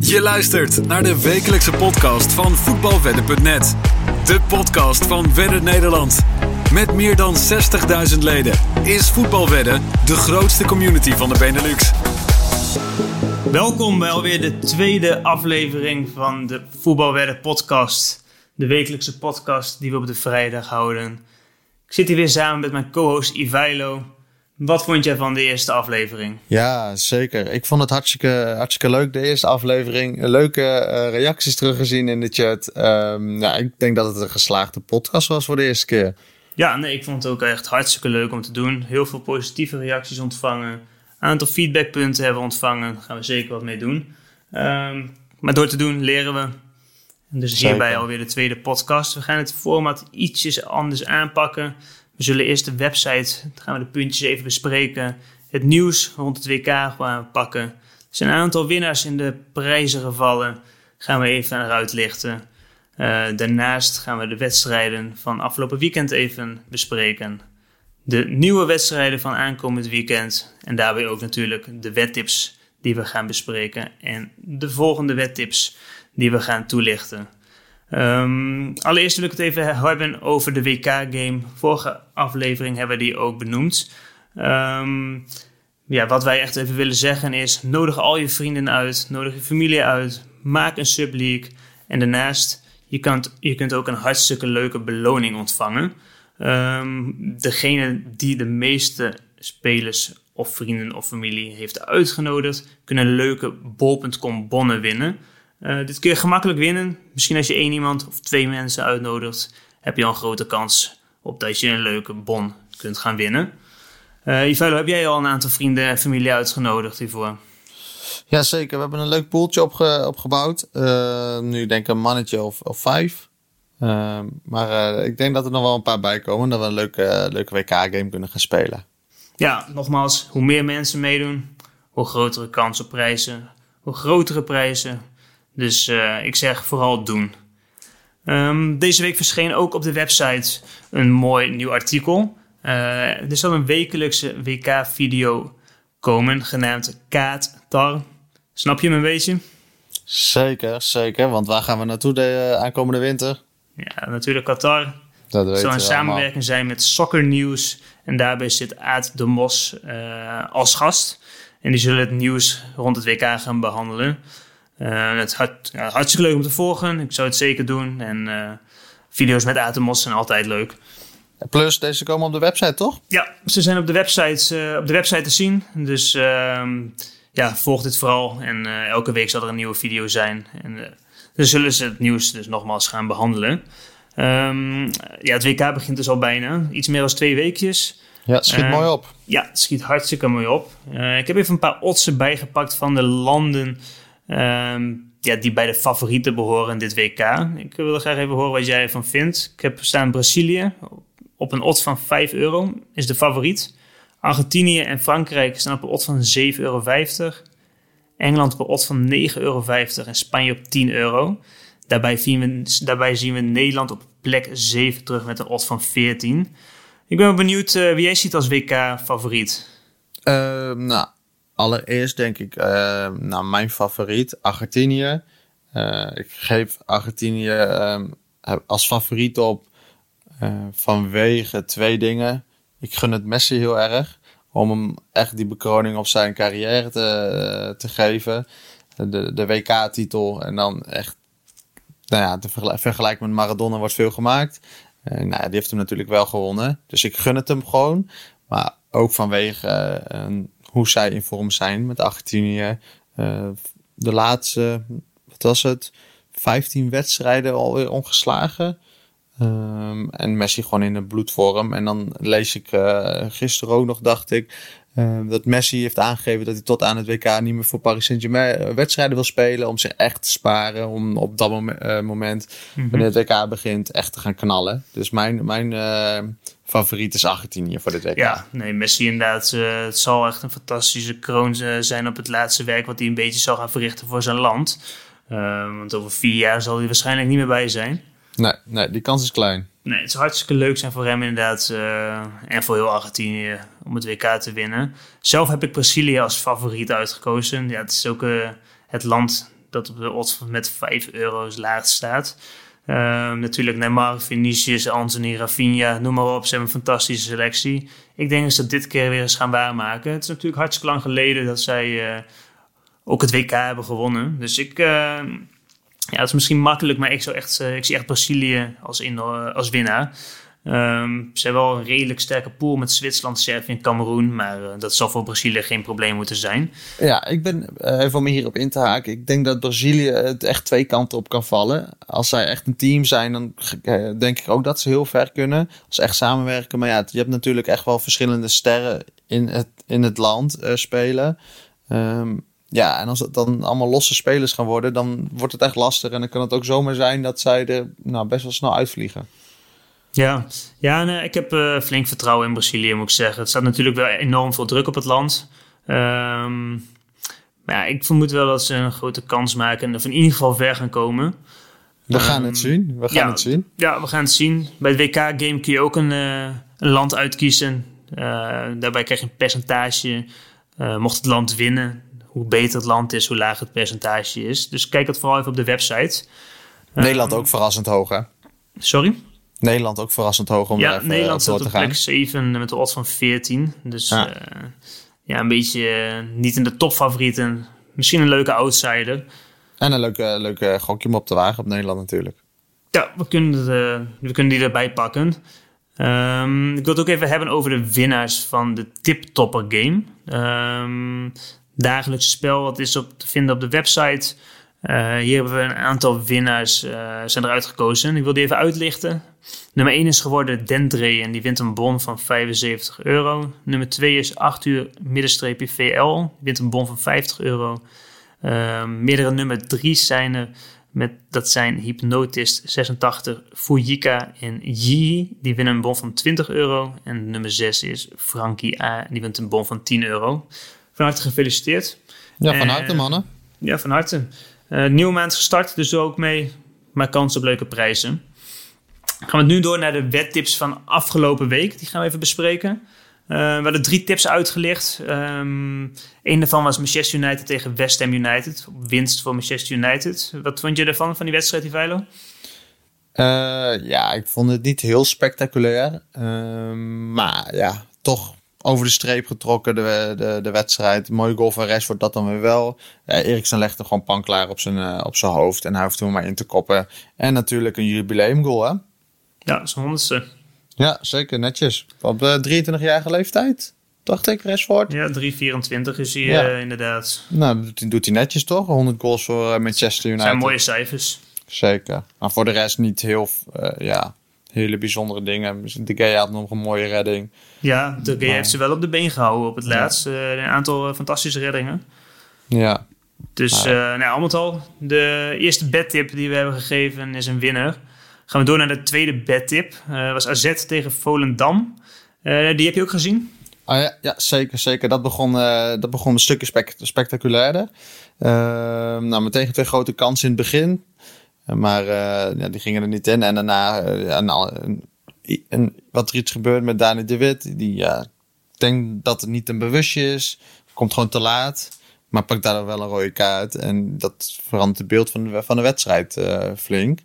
Je luistert naar de wekelijkse podcast van voetbalwedden.net. De podcast van Wedden Nederland. Met meer dan 60.000 leden is Voetbalwedden de grootste community van de Benelux. Welkom bij alweer de tweede aflevering van de Voetbalwedden podcast. De wekelijkse podcast die we op de vrijdag houden. Ik zit hier weer samen met mijn co-host Ivailo. Wat vond jij van de eerste aflevering? Ja, zeker. Ik vond het hartstikke, hartstikke leuk, de eerste aflevering. Leuke uh, reacties teruggezien in de chat. Um, ja, ik denk dat het een geslaagde podcast was voor de eerste keer. Ja, nee, ik vond het ook echt hartstikke leuk om te doen. Heel veel positieve reacties ontvangen. Een aantal feedbackpunten hebben we ontvangen. Daar gaan we zeker wat mee doen. Um, maar door te doen leren we. En dus hierbij alweer de tweede podcast. We gaan het format ietsjes anders aanpakken. We zullen eerst de website, dan gaan we de puntjes even bespreken. Het nieuws rond het WK gaan pakken. Er zijn een aantal winnaars in de prijzen gevallen. Gaan we even eruit lichten. Uh, daarnaast gaan we de wedstrijden van afgelopen weekend even bespreken. De nieuwe wedstrijden van aankomend weekend. En daarbij ook natuurlijk de wettips die we gaan bespreken. En de volgende wettips die we gaan toelichten. Um, allereerst wil ik het even hebben over de WK-game. Vorige aflevering hebben we die ook benoemd. Um, ja, wat wij echt even willen zeggen is: nodig al je vrienden uit, nodig je familie uit, maak een subleague. En daarnaast, je kunt, je kunt ook een hartstikke leuke beloning ontvangen. Um, degene die de meeste spelers of vrienden of familie heeft uitgenodigd, kunnen leuke bol.com bonnen winnen. Uh, dit kun je gemakkelijk winnen. Misschien als je één iemand of twee mensen uitnodigt, heb je al een grote kans op dat je een leuke bon kunt gaan winnen. Uh, heb jij al een aantal vrienden en familie uitgenodigd hiervoor? Ja, zeker. We hebben een leuk poeltje opge opgebouwd. Uh, nu denk ik een mannetje of, of vijf. Uh, maar ik denk dat er nog wel een paar bij komen. Dat we een leuke, leuke WK-game kunnen gaan spelen. Ja, nogmaals, hoe meer mensen meedoen, hoe grotere kans op prijzen. Hoe grotere prijzen, dus uh, ik zeg vooral doen. Um, deze week verscheen ook op de website een mooi nieuw artikel. Uh, er zal een wekelijkse WK-video komen, genaamd Kaat Tar. Snap je hem een beetje? Zeker, zeker. Want waar gaan we naartoe de uh, aankomende winter? Ja, natuurlijk Qatar. Dat Het zal een samenwerking zijn met Soccer News. En daarbij zit Aad de Mos als gast. En die zullen het nieuws rond het WK gaan behandelen. Uh, het hart, ja, hartstikke leuk om te volgen. Ik zou het zeker doen. En uh, video's met Atemos zijn altijd leuk. Plus, deze komen op de website, toch? Ja, ze zijn op de website, uh, op de website te zien. Dus ehm, ja, volg dit vooral. En elke week zal er een nieuwe video zijn. En dan zullen ze het nieuws dus nogmaals gaan behandelen. Um, ja, het WK begint dus al bijna. Iets meer dan twee weekjes. Ja, het schiet mooi op. Ja, het schiet hartstikke mooi op. ik heb even een paar oddsen bijgepakt van de landen Um, ja, die bij de favorieten behoren in dit WK. Ik wil graag even horen wat jij ervan vindt. Ik heb staan Brazilië op een odds van 5 euro, is de favoriet. Argentinië en Frankrijk staan op een odds van 7,50 euro. Engeland op een odds van 9,50 euro en Spanje op 10 euro. Daarbij zien, we, daarbij zien we Nederland op plek 7 terug met een odds van 14. Ik ben benieuwd uh, wie jij ziet als WK-favoriet. Uh, nou, Allereerst denk ik, uh, nou, mijn favoriet, Argentinië. Uh, ik geef Argentinië uh, als favoriet op uh, vanwege twee dingen. Ik gun het Messi heel erg om hem echt die bekroning op zijn carrière te, te geven. De, de WK-titel en dan echt, nou ja, te vergelijken met Maradona wordt veel gemaakt. nou ja, die heeft hem natuurlijk wel gewonnen. Dus ik gun het hem gewoon. Maar ook vanwege een hoe zij in vorm zijn met Argentinië. Uh, de laatste, wat was het? 15 wedstrijden alweer ongeslagen. Um, en Messi gewoon in de bloedvorm. En dan lees ik uh, gisteren ook nog, dacht ik, dat Messi heeft aangegeven dat hij tot aan het WK niet meer voor Paris Saint-Germain wedstrijden wil spelen. Om zich echt te sparen. Om op dat moment, uh, moment mm -hmm. wanneer het WK begint, echt te gaan knallen. Dus mijn, mijn favoriet is Argentinië voor dit WK. Ja, nee, Messi inderdaad. Uh, het zal echt een fantastische kroon zijn op het laatste werk wat hij een beetje zal gaan verrichten voor zijn land. Uh, want over vier jaar zal hij waarschijnlijk niet meer bij zijn. Nee, nee, die kans is klein. Nee, het zou hartstikke leuk zijn voor hem inderdaad. en voor heel Argentinië om het WK te winnen. Zelf heb ik Brazilië als favoriet uitgekozen. Ja, het is ook het land dat op de odds met 5 euro laag staat. Ehm, natuurlijk Neymar, Vinicius, Anthony, Rafinha, noem maar op. Ze hebben een fantastische selectie. Ik denk dat ze dat dit keer weer eens gaan waarmaken. Het is natuurlijk hartstikke lang geleden dat zij uh, ook het WK hebben gewonnen. Dus ik, uh, ja, het is misschien makkelijk, maar ik, zou echt, uh, ik zie echt Brazilië als, in, als winnaar. Um, ze hebben wel een redelijk sterke pool met Zwitserland, Servië en Cameroen. Maar uh, dat zal voor Brazilië geen probleem moeten zijn. Ja, ik ben, even om hierop in te haken. Ik denk dat Brazilië het echt twee kanten op kan vallen. Als zij echt een team zijn, dan denk ik ook dat ze heel ver kunnen. Als ze echt samenwerken. Maar ja, je hebt natuurlijk echt wel verschillende sterren in het, in het land spelen. Um, ja, en als het dan allemaal losse spelers gaan worden, dan wordt het echt lastig. En dan kan het ook zomaar zijn dat zij er nou, best wel snel uitvliegen. Ja, ja nee, ik heb uh, flink vertrouwen in Brazilië, moet ik zeggen. Het staat natuurlijk wel enorm veel druk op het land. Um, maar ja, ik vermoed wel dat ze een grote kans maken of in ieder geval ver gaan komen. We gaan het zien. We gaan ja, het zien. Ja, we gaan het zien. Bij het WK-game kun je ook een, uh, een land uitkiezen. Uh, daarbij krijg je een percentage. mocht het land winnen, hoe beter het land is, hoe lager het percentage is. Dus kijk het vooral even op de website. Nederland ook verrassend hoog, hè? Sorry? Nederland ook verrassend hoog om ja, even Nederland door staat te op gaan. plek 7 met de odds van 14. Dus Ja. ja, ja een beetje eh, niet in de topfavorieten. Misschien een leuke outsider. En een leuke, leuke gokje om op te wagen op Nederland natuurlijk. Ja, we kunnen, de, we kunnen die erbij pakken. Ehm, ik wil het ook even hebben over de winnaars van de Tip Topper Game. Ehm dagelijkse spel, wat is op te vinden op de website. Uh, hier hebben we een aantal winnaars uh, zijn eruit gekozen. Ik wil die even uitlichten. Nummer 1 is geworden Dendre en die wint een bon van 75 euro. Nummer 2 is 8 uur middenstreepje VL. Die wint een bon van 50 euro. Uh, meerdere nummer 3 zijn er. Met, dat zijn Hypnotist 86, Fujika en Yi. Die winnen een bon van 20 euro. En nummer 6 is Frankie A. Die wint een bon van 10 euro. Van harte gefeliciteerd. Ja, van Eh, harte mannen. Ja, van harte. Uh, nieuwe maand gestart, dus doe ook mee. Maar kans op leuke prijzen. Gaan we nu door naar de wedtips van afgelopen week. Die gaan we even bespreken. Uh, we hadden drie tips uitgelicht. Um, een daarvan was Manchester United tegen West Ham United. Winst voor Manchester United. Wat vond je ervan, van die wedstrijd, Ivailo? Uh, ja, ik vond het niet heel spectaculair. Uh, maar ja, toch over de streep getrokken, de, de, de wedstrijd. Mooie goal van Rashford, dat dan weer wel. Ja, Eriksen legde gewoon pan klaar op zijn, uh, op zijn hoofd. En hij hoeft hem maar in te koppen. En natuurlijk een jubileumgoal, hè? Ja, zijn honderdste. Ja, zeker, netjes. Op uh, 23-jarige leeftijd, dacht ik, Rashford. Ja, 3,24 is hij ja. uh, inderdaad. Nou, doet hij, doet hij netjes toch? 100 goals voor uh, Manchester United. zijn mooie cijfers. Zeker. Maar voor de rest niet heel, uh, ja, hele bijzondere dingen. De Gea had nog een mooie redding. Ja, de Gea heeft ze wel op de been gehouden op het laatst. Ja. een aantal fantastische reddingen. Ja. Dus uh, nou, al met al, de eerste bedtip die we hebben gegeven is een winnaar. Gaan we door naar de tweede bedtip. Uh, was AZ tegen Volendam. Uh, die heb je ook gezien? Ah, ja, ja, zeker, zeker. Dat begon, dat begon een stukje spect spectaculairder. nou, meteen twee grote kansen in het begin. Maar uh, ja, die gingen er niet in. En daarna, uh, een, een, wat er iets gebeurt met Dani de Wit. Die ja, denkt dat het niet een bewustje is. Komt gewoon te laat. Maar pakt daar wel een rode kaart. En dat verandert het beeld van de, van de wedstrijd uh, flink.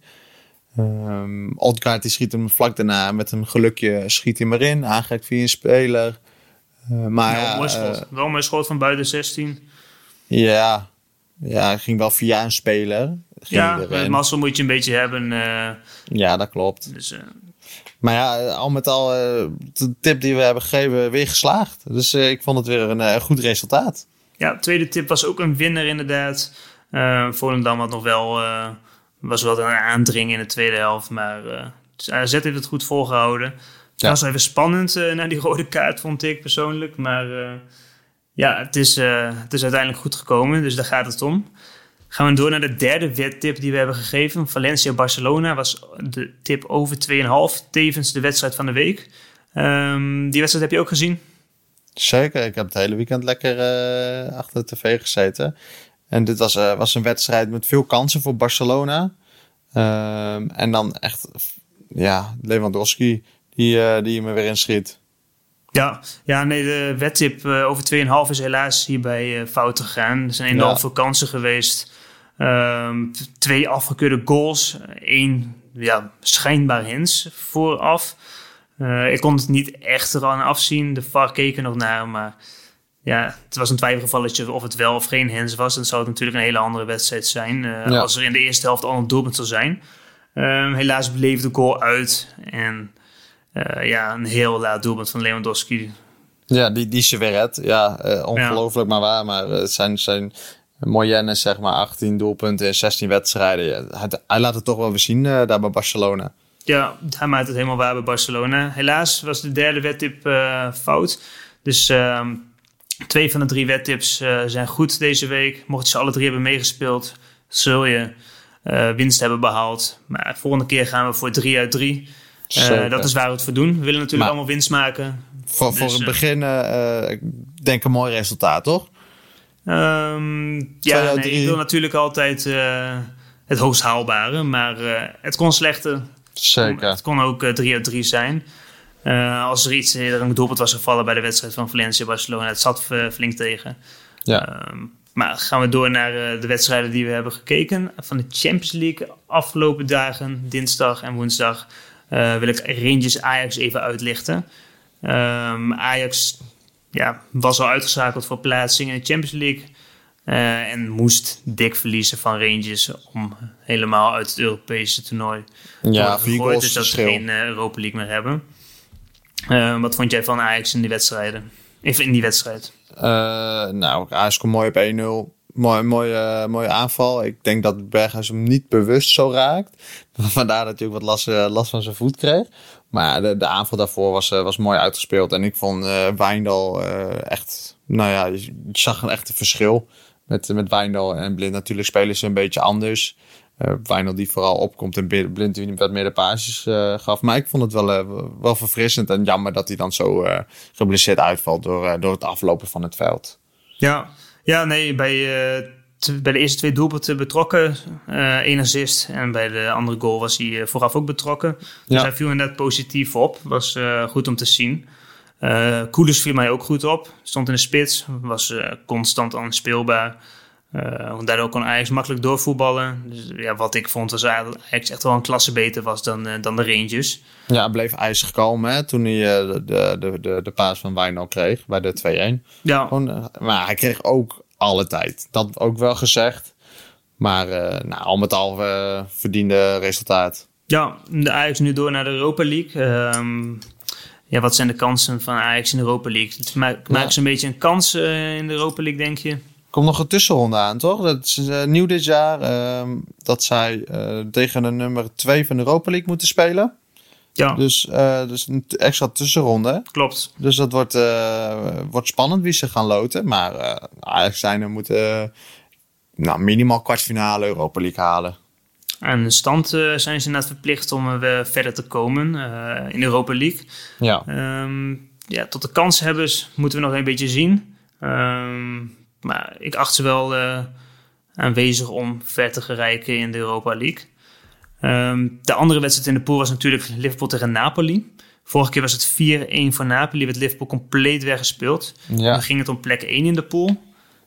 Um, Odgaard die schiet hem vlak daarna met een gelukje schiet hij maar in. Aangrijpt via een speler. maar, ja, mooi schot. wel een mooi schot van buiten 16. Ja, ja, ging wel via een speler. Ja, met mazzel moet je een beetje hebben. Uh, ja, dat klopt. Dus, uh, maar ja, al met al, uh, de tip die we hebben gegeven, weer geslaagd. Dus ik vond het weer een goed resultaat. Ja, tweede tip was ook een winnaar inderdaad. Volendam had nog wel, was wel een aandringen in de tweede helft. Maar AZ heeft het goed volgehouden. Het ja. was even spannend naar die rode kaart, vond ik persoonlijk. Maar ja, het is, het is uiteindelijk goed gekomen. Dus daar gaat het om. Gaan we door naar de derde wedtip die we hebben gegeven. Valencia-Barcelona was de tip over 2,5. Tevens de wedstrijd van de week. Um, die wedstrijd heb je ook gezien? Zeker. Ik heb het hele weekend lekker uh, achter de tv gezeten. En dit was, uh, was een wedstrijd met veel kansen voor Barcelona. Um, en dan echt, ja, Lewandowski die, uh, die me weer inschiet. Ja, ja, nee, de wedtip over 2,5 is helaas hierbij fout gegaan. Er zijn enorm ja. veel kansen geweest. Ehm, twee afgekeurde goals. Eén ja, schijnbaar hens vooraf. Uh, ik kon het niet echt eraan afzien. De VAR keken nog naar, maar ja, het was een twijfelgevalletje of het wel of geen hens was. Dan zou het natuurlijk een hele andere wedstrijd zijn. Uh, Als er in de eerste helft al een doelpunt zou zijn. Um, helaas bleef de goal uit. En uh, ja, een heel laat doelpunt van Lewandowski. Ja, die, die Severet. Ja, ongelooflijk maar waar. Maar het zijn, zijn Moyenne, zeg maar, 18 doelpunten in 16 wedstrijden. Hij, hij laat het toch wel weer zien daar bij Barcelona. Ja, hij maakt het helemaal waar bij Barcelona. Helaas was de derde wedtip uh, fout. Dus uh, twee van de drie wedtips uh, zijn goed deze week. Mocht je ze alle drie hebben meegespeeld, zul je winst hebben behaald. Maar de volgende keer gaan we voor 3 uit 3. dat is waar we het voor doen. We willen natuurlijk maar, allemaal winst maken. Voor, dus, voor het begin, ik denk een mooi resultaat, toch? Um, ja, nee, ik wil natuurlijk altijd het hoogst haalbare. Maar het kon slechter. Zeker. Het kon ook 3 uh, uit 3 zijn. Uh, als er iets er een doelpunt was gevallen bij de wedstrijd van Valencia-Barcelona. Het zat flink tegen. Ja. Uh, maar gaan we door naar eh, de wedstrijden die we hebben gekeken. Van de Champions League afgelopen dagen, dinsdag en woensdag, wil ik Rangers Ajax even uitlichten. Ehm, Ajax ja, was al uitgeschakeld voor plaatsing in de Champions League. Uh, en moest dik verliezen van Rangers om helemaal uit het Europese toernooi ja, te worden. Dus dat ze geen uh, Europa League meer hebben. Uh, wat vond jij van Ajax in die wedstrijden? Even in die wedstrijd. nou, Ajax komt mooi op 1-0. Mooi, mooie, mooie aanval. Ik denk dat Berghuis hem niet bewust zo raakt. Vandaar dat hij ook wat last, last van zijn voet kreeg. Maar de, de aanval daarvoor was, was mooi uitgespeeld. En ik vond uh, Wijndal echt... Nou ja, je, zag een echt een verschil met, met Wijndal en Blind natuurlijk spelen ze een beetje anders. Uh, Wijndal die vooral opkomt en Blind die wat meer de paasjes gaf. Maar ik vond het wel, wel verfrissend en jammer dat hij dan zo geblesseerd uitvalt door, door het aflopen van het veld. Ja, ja nee, bij, bij de eerste twee doelpunten betrokken. één assist en bij de andere goal was hij vooraf ook betrokken. Dus ja. hij viel inderdaad positief op. Was goed om te zien. Koelers viel mij ook goed op. Stond in de spits, was constant speelbaar. Uh, daardoor kon Ajax makkelijk doorvoetballen. Dus ja, wat ik vond was Ajax echt wel een klasse beter was dan, dan de Rangers. Ja, bleef ijzig kalm hè, toen hij de, de, de, de paas van Wijnald kreeg bij de 2-1. Ja. Gewoon, maar hij kreeg ook alle tijd. Dat ook wel gezegd. Maar nou, al met al verdiende resultaat. Ja, de Ajax nu door naar de Europa League. Um, ja, wat zijn de kansen van Ajax in de Europa League? Maken ja. ze een beetje een kans uh, in de Europa League, denk je? Komt nog een tussenronde aan, toch? Dat is uh, nieuw dit jaar. Uh, dat zij tegen de nummer 2 van de Europa League moeten spelen. Ja. Dus, dus een extra tussenronde. Klopt. Dus dat wordt, wordt spannend wie ze gaan loten. Maar Ajax zijn er moeten nou, minimaal kwartfinale Europa League halen. Aan de stand uh, zijn ze net verplicht om uh, verder te komen uh, in Europa League. Ja. Um, ja, tot de kanshebbers moeten we nog een beetje zien. Um, maar ik acht ze wel aanwezig om ver te geraken in de Europa League. Um, de andere wedstrijd in de pool was natuurlijk Liverpool tegen Napoli. Vorige keer was het 4-1 voor Napoli, werd Liverpool compleet weggespeeld. Ja. Dan ging het om plek 1 in de pool.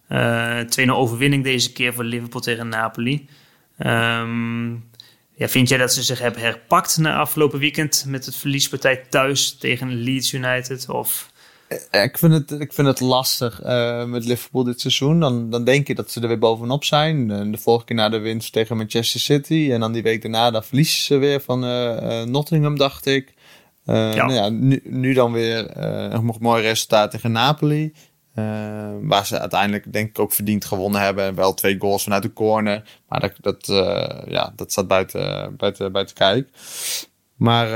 2-0 overwinning deze keer voor Liverpool tegen Napoli. Um, ja, vind jij dat ze zich hebben herpakt na afgelopen weekend met het verliespartij thuis tegen Leeds United? Of... Eh, ik vind het, ik vind het lastig uh, met Liverpool dit seizoen. Dan, dan denk je dat ze er weer bovenop zijn. De vorige keer na de winst tegen Manchester City. En dan die week daarna, dan verliezen ze weer van uh, Nottingham, dacht ik. Uh, ja. Nou ja, nu, nu dan weer een mooi resultaat tegen Napoli. Waar ze uiteindelijk denk ik ook verdiend gewonnen hebben. Wel twee goals vanuit de corner. Maar dat, dat, ja, dat staat buiten, buiten, buiten kijk. Maar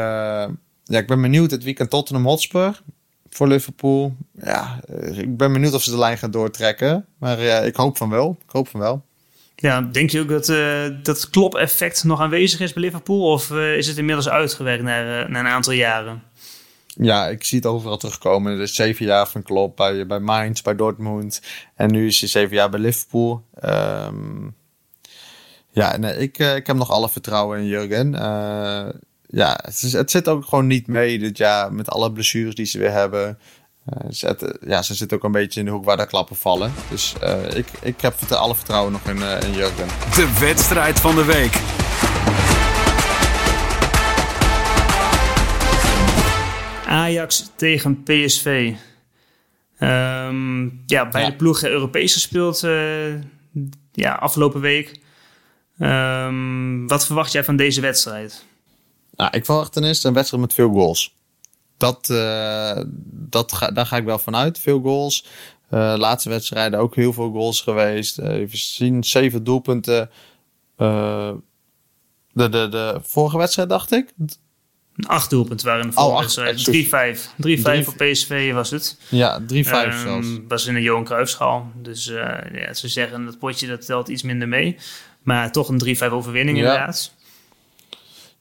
ja, ik ben benieuwd het weekend Tottenham Hotspur voor Liverpool. Ja, ik ben benieuwd of ze de lijn gaan doortrekken. Maar ja, ik hoop van wel. Ik hoop van wel. Ja, denk je ook dat dat klop-effect nog aanwezig is bij Liverpool? Of is het inmiddels uitgewerkt na, na een aantal jaren? ja, ik zie het overal terugkomen. Dus zeven jaar van Klopp bij, bij Mainz, bij Dortmund. En nu is hij zeven jaar bij Liverpool. Um, ja, nee, ik, uh, ik heb nog alle vertrouwen in Jurgen. Ja, het, is, het zit ook gewoon niet mee dit jaar met alle blessures die ze weer hebben. ze, ja, ze zit ook een beetje in de hoek waar de klappen vallen. Dus ik, ik heb alle vertrouwen nog in, in Jurgen. De wedstrijd van de week. Ajax tegen PSV. Um, ja, beide ja. ploegen Europees gespeeld uh, ja, afgelopen week. Um, wat verwacht jij van deze wedstrijd? Nou, ik verwacht ten eerste een wedstrijd met veel goals. Dat, uh, dat ga, daar ga ik wel vanuit. Veel goals. Uh, laatste wedstrijden ook heel veel goals geweest. even zien, zeven doelpunten. de, de, de vorige wedstrijd dacht ik. Acht doelpunten waren in de vorige wedstrijd. 3-5. 3-5 voor PSV was het. Ja, 3-5 um, zelfs. was in de Johan Cruijffschaal. Dus uh, ja, ze zeggen dat potje dat telt iets minder mee. Maar toch een 3-5 overwinning ja. inderdaad.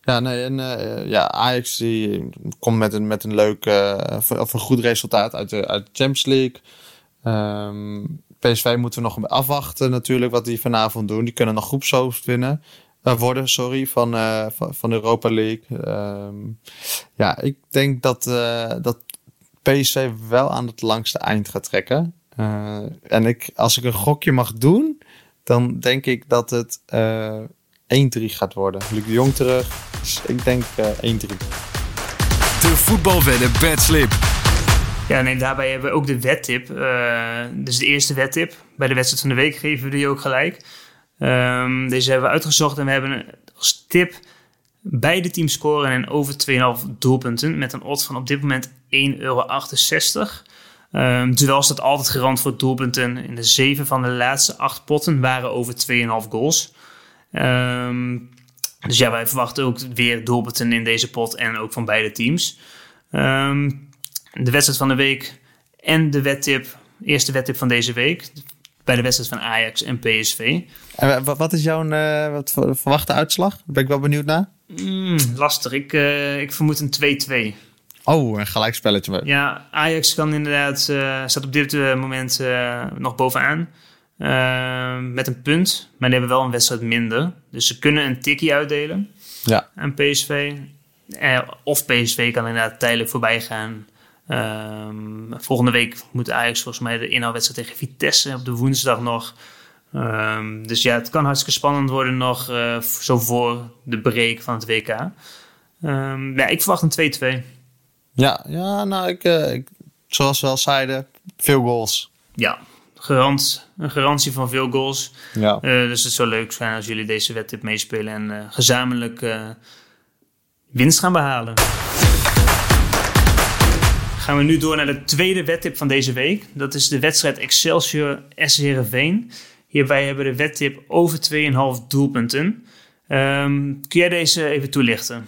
Ja, nee, en uh, ja, Ajax die komt met een, met een leuk uh, of een goed resultaat uit de, uit de Champions League. Um, PSV moeten we nog afwachten natuurlijk wat die vanavond doen. Die kunnen nog groepshoofd winnen. Uh, worden, sorry, van, van, van Europa League. Um, ja, ik denk dat, dat PSV wel aan het langste eind gaat trekken. en ik, als ik een gokje mag doen, dan denk ik dat het 1-3 gaat worden. Luc de Jong terug, dus ik denk 1-3. De voetbalwedden bedslip. Ja, nee, daarbij hebben we ook de wettip. dus de eerste wettip. Bij de wedstrijd van de week geven we die ook gelijk. Um, deze hebben we uitgezocht en we hebben als tip beide teams scoren en over 2,5 doelpunten met een odd van op dit moment 1,68 euro. Um, duel staat altijd gerand voor doelpunten. In de zeven van de laatste acht potten waren over 2,5 goals. Um, dus ja, wij verwachten ook weer doelpunten in deze pot en ook van beide teams. Um, de wedstrijd van de week en de wettip, eerste wettip van deze week bij de wedstrijd van Ajax en PSV. En wat is jouw uh, wat verwachte uitslag? Daar ben ik wel benieuwd naar. Mm, lastig. Ik, uh, ik vermoed een 2-2. Oh, een gelijkspelletje. Ja, Ajax kan inderdaad, uh, staat op dit moment nog bovenaan. Met een punt, maar die hebben wel een wedstrijd minder. Dus ze kunnen een tikkie uitdelen ja. aan PSV. of PSV kan inderdaad tijdelijk voorbij gaan. Um, volgende week moet Ajax volgens mij de inhaalwedstrijd tegen Vitesse op de woensdag nog. Um, dus ja, het kan hartstikke spannend worden nog uh, zo voor de break van het WK. Um, ehm, ja, ik verwacht een 2-2. Ja, ja, nou, ik, uh, ik, zoals we al zeiden, veel goals. Ja, garant, een garantie van veel goals. Ja. Uh, dus het zou leuk zijn als jullie deze wedstrijd meespelen en gezamenlijk winst gaan behalen gaan we nu door naar de tweede wedtip van deze week. Dat is de wedstrijd Excelsior S Heerenveen. Hierbij hebben we de wedtip over 2,5 doelpunten. Um, kun jij deze even toelichten?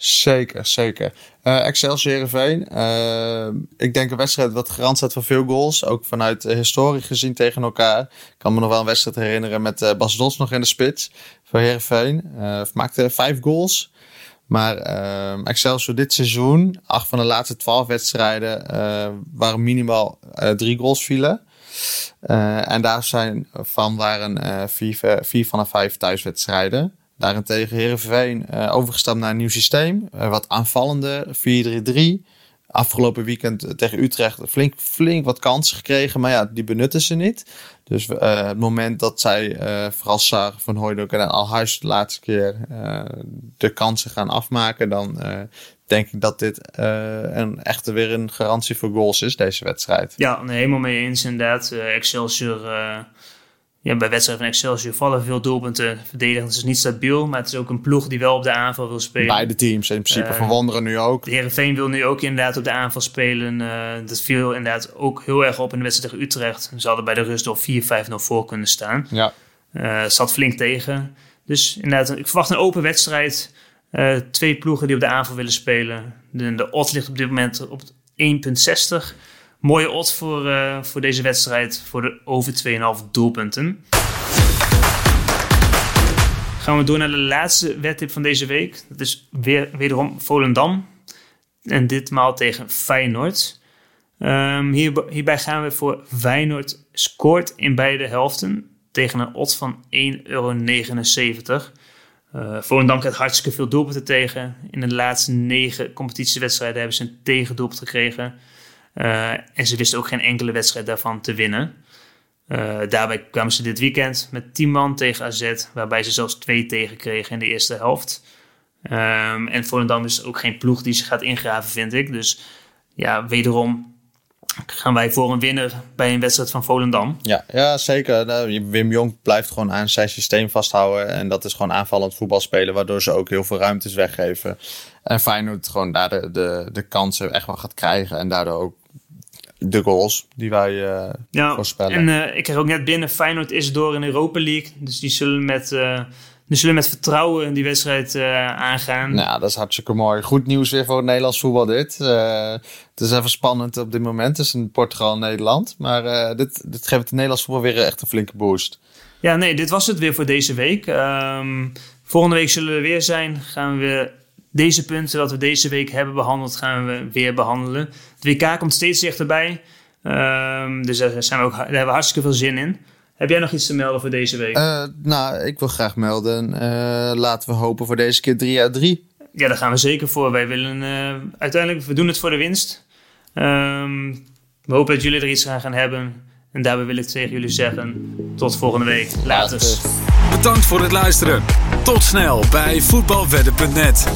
Zeker, zeker. Uh, Excelsior Heerenveen. Uh, ik denk een wedstrijd wat garant staat voor veel goals. Ook vanuit uh, historie gezien tegen elkaar. Ik kan me nog wel een wedstrijd herinneren met uh, Bas Dos nog in de spits voor. Uh, maakte vijf goals. Maar uh, Excelsior dit seizoen, acht van de laatste twaalf wedstrijden, waren minimaal drie goals vielen. En daar zijn van waren vier van de vijf thuiswedstrijden. Daarentegen Heerenveen overgestapt naar een nieuw systeem. wat aanvallende, 4-3-3 afgelopen weekend tegen Utrecht flink, flink wat kansen gekregen. Maar ja, die benutten ze niet. Dus uh, het moment dat zij, uh, vooral van Hooydonk en Alhuis de laatste keer uh, de kansen gaan afmaken, dan denk ik dat dit een echte weer een garantie voor goals is, deze wedstrijd. Ja, helemaal mee eens inderdaad. Excelsior ja, bij wedstrijden van Excelsior vallen veel doelpunten. Verdedigend is niet stabiel, maar het is ook een ploeg die wel op de aanval wil spelen. Beide teams in principe uh, verwonderen nu ook. De Heerenveen wil nu ook inderdaad op de aanval spelen. Uh, dat viel inderdaad ook heel erg op in de wedstrijd tegen Utrecht. Ze hadden bij de rust door 4-5-0 voor kunnen staan. Ja. Uh, zat flink tegen. Dus inderdaad, ik verwacht een open wedstrijd. twee ploegen die op de aanval willen spelen. De, de odds ligt op dit moment op 1,60 mooie odds voor, uh, voor deze wedstrijd voor de over 2,5 doelpunten. Gaan we door naar de laatste wedtip van deze week. Dat is weer, wederom Volendam. En ditmaal tegen Feyenoord. Um, hier, hierbij gaan we voor Feyenoord scoort in beide helften tegen een odds van 1,79 euro. Uh, Volendam krijgt hartstikke veel doelpunten tegen. In de laatste negen competitiewedstrijden hebben ze een tegendoelpunt gekregen. En ze wisten ook geen enkele wedstrijd daarvan te winnen. daarbij kwamen ze dit weekend met 10 man tegen AZ, waarbij ze zelfs twee tegen kregen in de eerste helft. Um, en Volendam is ook geen ploeg die zich gaat ingraven, vind ik. Dus ja, wederom gaan wij voor een winnaar bij een wedstrijd van Volendam. Ja, ja zeker. Nou, Wim Jong blijft gewoon aan zijn systeem vasthouden. En dat is gewoon aanvallend voetbal spelen, waardoor ze ook heel veel ruimtes weggeven. En Feyenoord gewoon daar de, de, de kansen echt wel gaat krijgen. En daardoor ook de goals die wij uh, ja, voorspellen. En uh, ik kreeg ook net binnen, Feyenoord is door in Europa League. Dus die zullen met... Uh, we zullen met vertrouwen die wedstrijd aangaan. Nou, dat is hartstikke mooi. Goed nieuws weer voor het Nederlands voetbal dit. Het is even spannend op dit moment tussen Portugal en Nederland. Maar dit, dit geeft het Nederlands voetbal weer echt een flinke boost. Ja, nee, dit was het weer voor deze week. Um, volgende week zullen we weer zijn. Gaan we deze punten wat we deze week hebben behandeld, gaan we weer behandelen. Het WK komt steeds dichterbij. Um, dus daar, zijn we ook, daar hebben we hartstikke veel zin in. Heb jij nog iets te melden voor deze week? Uh, nou, ik wil graag melden. Uh, laten we hopen voor deze keer 3 uit 3. Ja, daar gaan we zeker voor. Wij willen uh, uiteindelijk, we doen het voor de winst. Um, we hopen dat jullie er iets aan gaan hebben. En daarbij wil ik tegen jullie zeggen: tot volgende week. Later. Bedankt voor het luisteren. Tot snel bij voetbalwedden.net.